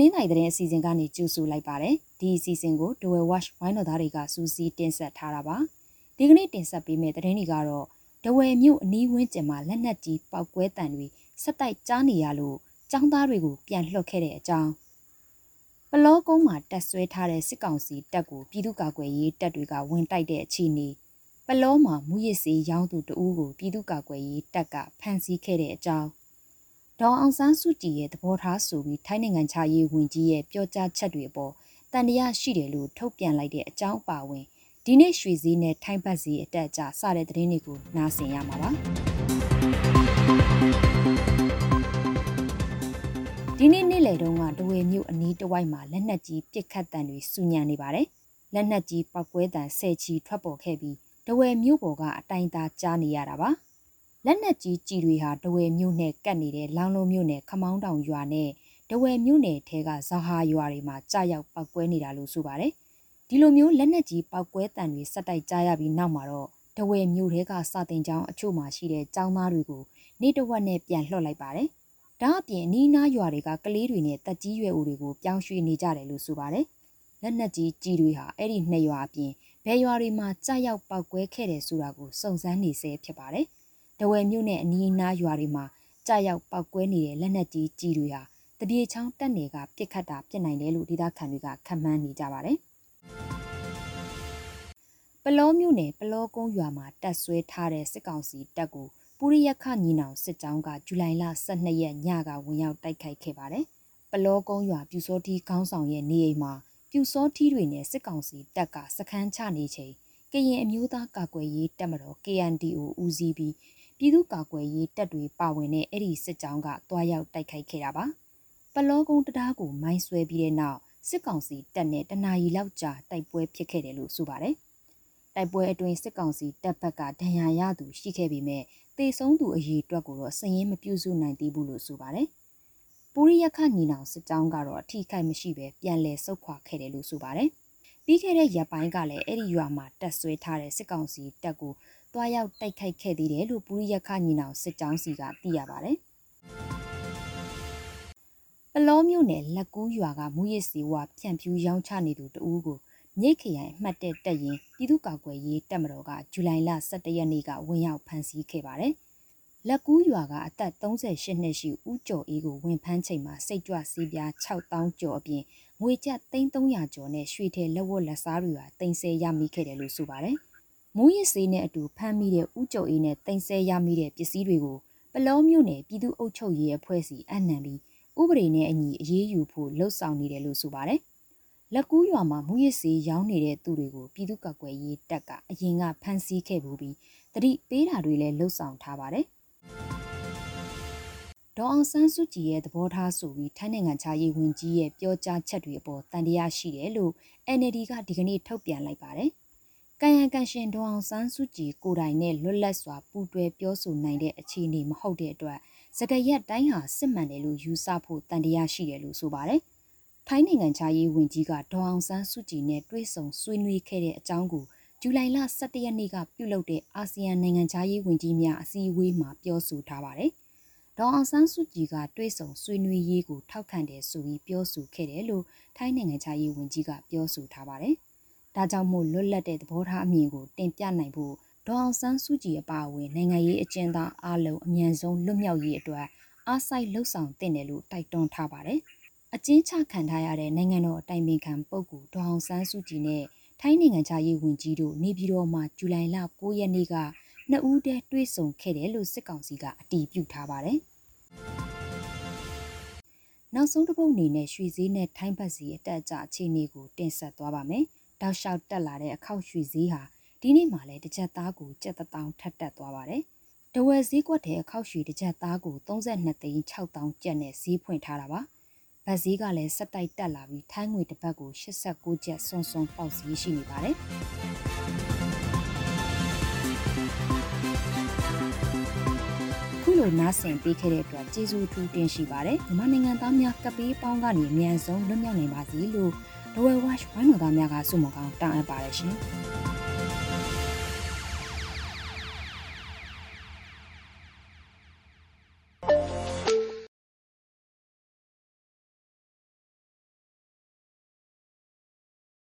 နင်္သာရီသတင်းအစီအစဉ်ကနေကြိုဆိုလိုက်ပါတယ်ဒီအစီအစဉ်ကို Dwell Watch ဝိုင်းတော်သားတွေကစူးစီးတင်ဆက်ထားတာပါဒီကနေ့တင်ဆက်ပေးမယ့်သတင်းတွေကတော့ဒဝယ်မြို့အနီးဝန်းကျင်မှာလက်နက်ကြီးပောက်ကွဲတံတွေဆက်တိုက်ကြားနေရလို့ចောင်းသားတွေကိုပြန်လှုပ်ခဲ့တဲ့အကြောင်းပလောကုန်းမှာတက်ဆွဲထားတဲ့စစ်ကောင်စီတပ်ကိုပြည်သူ့ကာကွယ်ရေးတပ်တွေကဝင်တိုက်တဲ့အခြေအနေပလောမှာမူရစ်စေးရောင်းသူတအူးကိုပြည်သူ့ကာကွယ်ရေးတပ်ကဖမ်းဆီးခဲ့တဲ့အကြောင်း ဒေါအောင်ဆန်းစုကြည်ရဲ့သဘောထားဆိုပြီးထိုင်းနိုင်ငံခြားရေးဝန်ကြီးရဲ့ပြောကြားချက်တွေအပေါ်တန်တရားရှိတယ်လို့ထုတ်ပြန်လိုက်တဲ့အကြောင်းအပါအဝင်ဒီနေ့ရွှေစည်းနဲ့ထိုင်းဘတ်စည်းအတက်အကျစတဲ့သတင်းတွေကိုနားဆင်ရမှာပါဒီနေ့နေ့လယ်တုန်းကတဝေမြို့အနီးတဝိုက်မှာလက်နက်ကြီးပစ်ခတ်တံတွေစူညံနေပါတယ်လက်နက်ကြီးပောက်ကွဲတံဆဲချီထွက်ပေါ်ခဲ့ပြီးတဝယ်မြို့ပေါ်ကအတိုင်သားကြားနေရတာပါ လက်နက်ကြီးကြည်တွေဟာတဝယ်မြို့နဲ့ကပ်နေတဲ့လောင်လုံးမြို့နယ်ခမောင်းတောင်ရွာနဲ့တဝယ်မြို့နယ်ထဲကဇာဟာရွာတွေမှာကြာရောက်ပောက်ကွဲနေတာလို့ဆိုပါတယ်ဒီလိုမျိုးလက်နက်ကြီးပောက်ကွဲတံတွေစက်တိုက်ကြားရပြီးနောက်မှာတော့တဝယ်မြို့ထဲကစာတင်ကျောင်းအချို့မှာရှိတဲ့ကျောင်းသားတွေကိုနေတဝက်နဲ့ပြန်လှော့လိုက်ပါတယ်ဒါအပြင်အနီးနားရွာတွေကကလေးတွေနဲ့တက်ကြီးရွယ်ဦးတွေကိုပြောင်းရွှေ့နေကြတယ်လို့ဆိုပါတယ်လက်နက်ကြီးကြီးတွေဟာအဲ့ဒီနှစ်ရွာအပြင်ဘယ်ရွာတွေမှာကြာရောက်ပောက်ကွဲခဲ့တယ်ဆိုတာကိုစုံစမ်းနေဆဲဖြစ်ပါတယ် တဝယ်မြို့နဲ့အနီးနားရွာတွေမှာကြာရောက်ပောက်ကွဲနေတဲ့လက်နက်ကြီးကြီးတွေဟာတပြေချောင်းတက်နယ်ကပြစ်ခတ်တာပြစ်နိုင်တယ်လို့ဒေသခံတွေကခန့်မှန်းနေကြပါတယ်ပလောမြို့နယ်ပလောကုန်းရွာမှာတက်ဆွဲထားတဲ့စစ်ကောင်စီတပ်ကိုပူရိယခညီနောင်စစ်ကြောင်းကဇူလိုင်လ12ရက်ညကဝင်ရောက်တိုက်ခိုက်ခဲ့ပါတယ်။ပလောကုန်းရွာပြူစောတီခေါင်းဆောင်ရဲ့နေအိမ်မှာပြူစောတီတွေနဲ့စစ်ကောင်စီတပ်ကစခန်းချနေချိန်ကရင်အမျိုးသားကာကွယ်ရေးတပ်မတော် KNDO ဦးစီးပြီး ပြည်သူ့ကာကွယ်ရေးတပ်တွေပါဝင်တဲ့အဲ့ဒီစစ်ကြောင်းကတွားရောက်တိုက်ခိုက်ခဲ့တာပါ။ပလောကုန်းတရားကိုမိုင်းဆွဲပြီးတဲ့နောက်စစ်ကောင်စီတပ်နဲ့တနာရီလောက်ကြာတိုက်ပွဲဖြစ်ခဲ့တယ်လို့ဆိုပါတယ်။တိုက်ပွဲအတွင်းစစ်ကောင်စီတပ်ဘက်ကဒဏ်ရာရသူရှိခဲ့ပေမဲ့တေဆုံးသူအရေးအတွက်ကိုတော့စည်ရင်းမပြုစုနိုင်သေးဘူးလို့ဆိုပါတယ်။ပူရိယခညီနောင်စစ်ကြောင်းကတော့အထိခိုက်မရှိပဲပြန်လည်ဆုတ်ခွာခဲ့တယ်လို့ဆိုပါတယ်။ပြီးခဲ့တဲ့ရက်ပိုင်းကလည်းအဲ့ဒီရွာမှာတက်ဆွဲထားတဲ့စစ်ကောင်စီတပ်ကို တွားရောက်တိုက်ခိုက်ခဲ့သေးတယ်လို့ပူရိယခညီနောင်စစ်ကြောင်းစီကသိရပါတယ်။ပလောမျိုးနယ်လက်ကူးရွာကမူရစ်စီဝါဖြန့်ဖြူးရောင်းချနေသူတဦးကိုမြိတ်ခရိုင်အမှတ်တဲ့တက်ရင်ပြည်သူ့ကာကွယ်ရေးတပ်မတော်ကဇူလိုင်လ17ရက်နေ့ကဝင်ရောက်ဖမ်းဆီးခဲ့ပါတယ်။လက်ကူးရွာကအသက်38နှစ်ရှိဦးကျော်အေးကိုဝင်ဖမ်းချိန်မှာစိတ်ကြွစီးပြား6000ကျော်အပြင်ငွေကျပ်3300ကျော်နဲ့ရွှေထည်လက်ဝတ်လက်စားတွေဟာတင်ဆက်ရမိခဲ့တယ်လို့ဆိုပါတယ်။ မူးယစ်ဆေးနဲ့အတူဖမ်းမိတဲ့ဦးကျော်အေးနဲ့တင်ဆက်ရမိတဲ့ပစ္စည်းတွေကိုပလောမြို့နယ်ပြည်သူ့အုပ်ချုပ်ရေးအဖွဲ့စီအနှံပြီးဥပဒေနဲ့အညီအရေးယူဖို့လှုံ့ဆော်နေတယ်လို့ဆိုပါတယ်လက်ကူးရွာမှာမူရစ်စေးရောင်းနေတဲ့သူတွေကိုပြည်သူ့ကာကွယ်ရေးတပ်ကအရင်ကဖမ်းဆီးခဲ့ပြီးတတိပေးတာတွေလည်းလှုပ်ဆောင်ထားပါတယ်။ဒေါအောင်ဆန်းစုကြည်ရဲ့သဘောထားဆိုပြီးထိုင်းနိုင်ငံခြားရေးဝန်ကြီးရဲ့ပြောကြားချက်တွေအပေါ်တန်တရားရှိတယ်လို့ NLD ကဒီကနေ့ထုတ်ပြန်လိုက်ပါတယ်။ ကံရန်ကန်ရှင်ဒေါအောင်ဆန်းစုကြည်ကိုယ်တိုင်နဲ့လွတ်လပ်စွာပူးတွဲပြောဆိုနိုင်တဲ့အခြေအနေမဟုတ်တဲ့အတွက်စကရက်တိုင်းဟာစစ်မှန်တယ်လို့ယူဆဖို့တန်တရားရှိတယ်လို့ဆိုပါတယ်။ထိုင်းနိုင်ငံခြားရေးဝန်ကြီးကဒေါအောင်ဆန်းစုကြည်နဲ့တွေ့ဆုံဆွေးနွေးခဲ့တဲ့အကြောင်းကိုဇူလိုင်လ17ရက်နေ့ကပြုလုပ်တဲ့အာဆီယံနိုင်ငံခြားရေးဝန်ကြီးများအစည်းအဝေးမှာပြောဆိုထားပါတယ်။ဒေါအောင်ဆန်းစုကြည်ကတွေ့ဆုံဆွေးနွေးရေးကိုထောက်ခံတယ်ဆိုပြီးပြောဆိုခဲ့တယ်လို့ထိုင်းနိုင်ငံခြားရေးဝန်ကြီးကပြောဆိုထားပါတယ်။ ဒါကြောင့်မို့လွတ်လပ်တဲ့သဘောထားအမြင်ကိုတင်ပြနိုင်ဖို့ဒေါအောင်ဆန်းစုကြည်အပါအဝင်နိုင်ငံရေးအကျဉ်းသားအလုံးအမြန်ဆုံးလွတ်မြောက်ရေးအတွက်အားစိုက်လှုပ်ဆောင်တင်တယ်လို့တိုက်တွန်းထားပါတယ်။အကျဉ်းချခံထားရတဲ့နိုင်ငံတော်အတိုင်ပင်ခံပုဂ္ဂိုလ်ဒေါအောင်ဆန်းစုကြည်နဲ့ထိုင်းနိုင်ငံခြားရေးဝန်ကြီးတို့နေပြည်တော်မှာဇူလိုင်လ9ရက်နေ့ကနှစ်ဦးတည်းတွေ့ဆုံခဲ့တယ်လို့စစ်ကောင်စီကအတည်ပြုထားပါတယ်။နောက်ဆုံးတစ်ပုတ်အနေနဲ့ရွှေစည်းနဲ့ထိုင်းဘတ်စီအတက်အကျအခြေအနေကိုတင်ဆက်သွားပါမယ်။ တောက်လျှောက်တက်လာတဲ့အခောက်ရွှေစည်းဟာဒီနေ့မှလည်းတစ်ချက်သားကိုကျက်တောင်ထပ်တက်သွားပါတယ်။တဝယ်စည်းကွက်တဲ့အခောက်ရွှေတစ်ချက်သားကို32သိန်း6000ကျပ်နဲ့ဈေးဖွင့်ထားတာပါ။ဗတ်စည်းကလည်းဆက်တိုက်တက်လာပြီးထိုင်းငွေတစ်ပတ်ကို89ကျပ်စွန်စွန်ပေါက်စည်းရှိနေပါတယ်။ခုလိုနားဆင်ပေးခဲ့တဲ့အတွက်ကျေးဇူးထူးတင်ရှိပါတယ်။မြန်မာနိုင်ငံသားများကပေးပေါင်းကနေအမြန်ဆုံးလွတ်မြောက်နိုင်ပါစေလို့ Lower Watch ဝိုင်းတော်သားများကဆုမကောင်းတောင်းအပ်ပါတယ်ရှင်။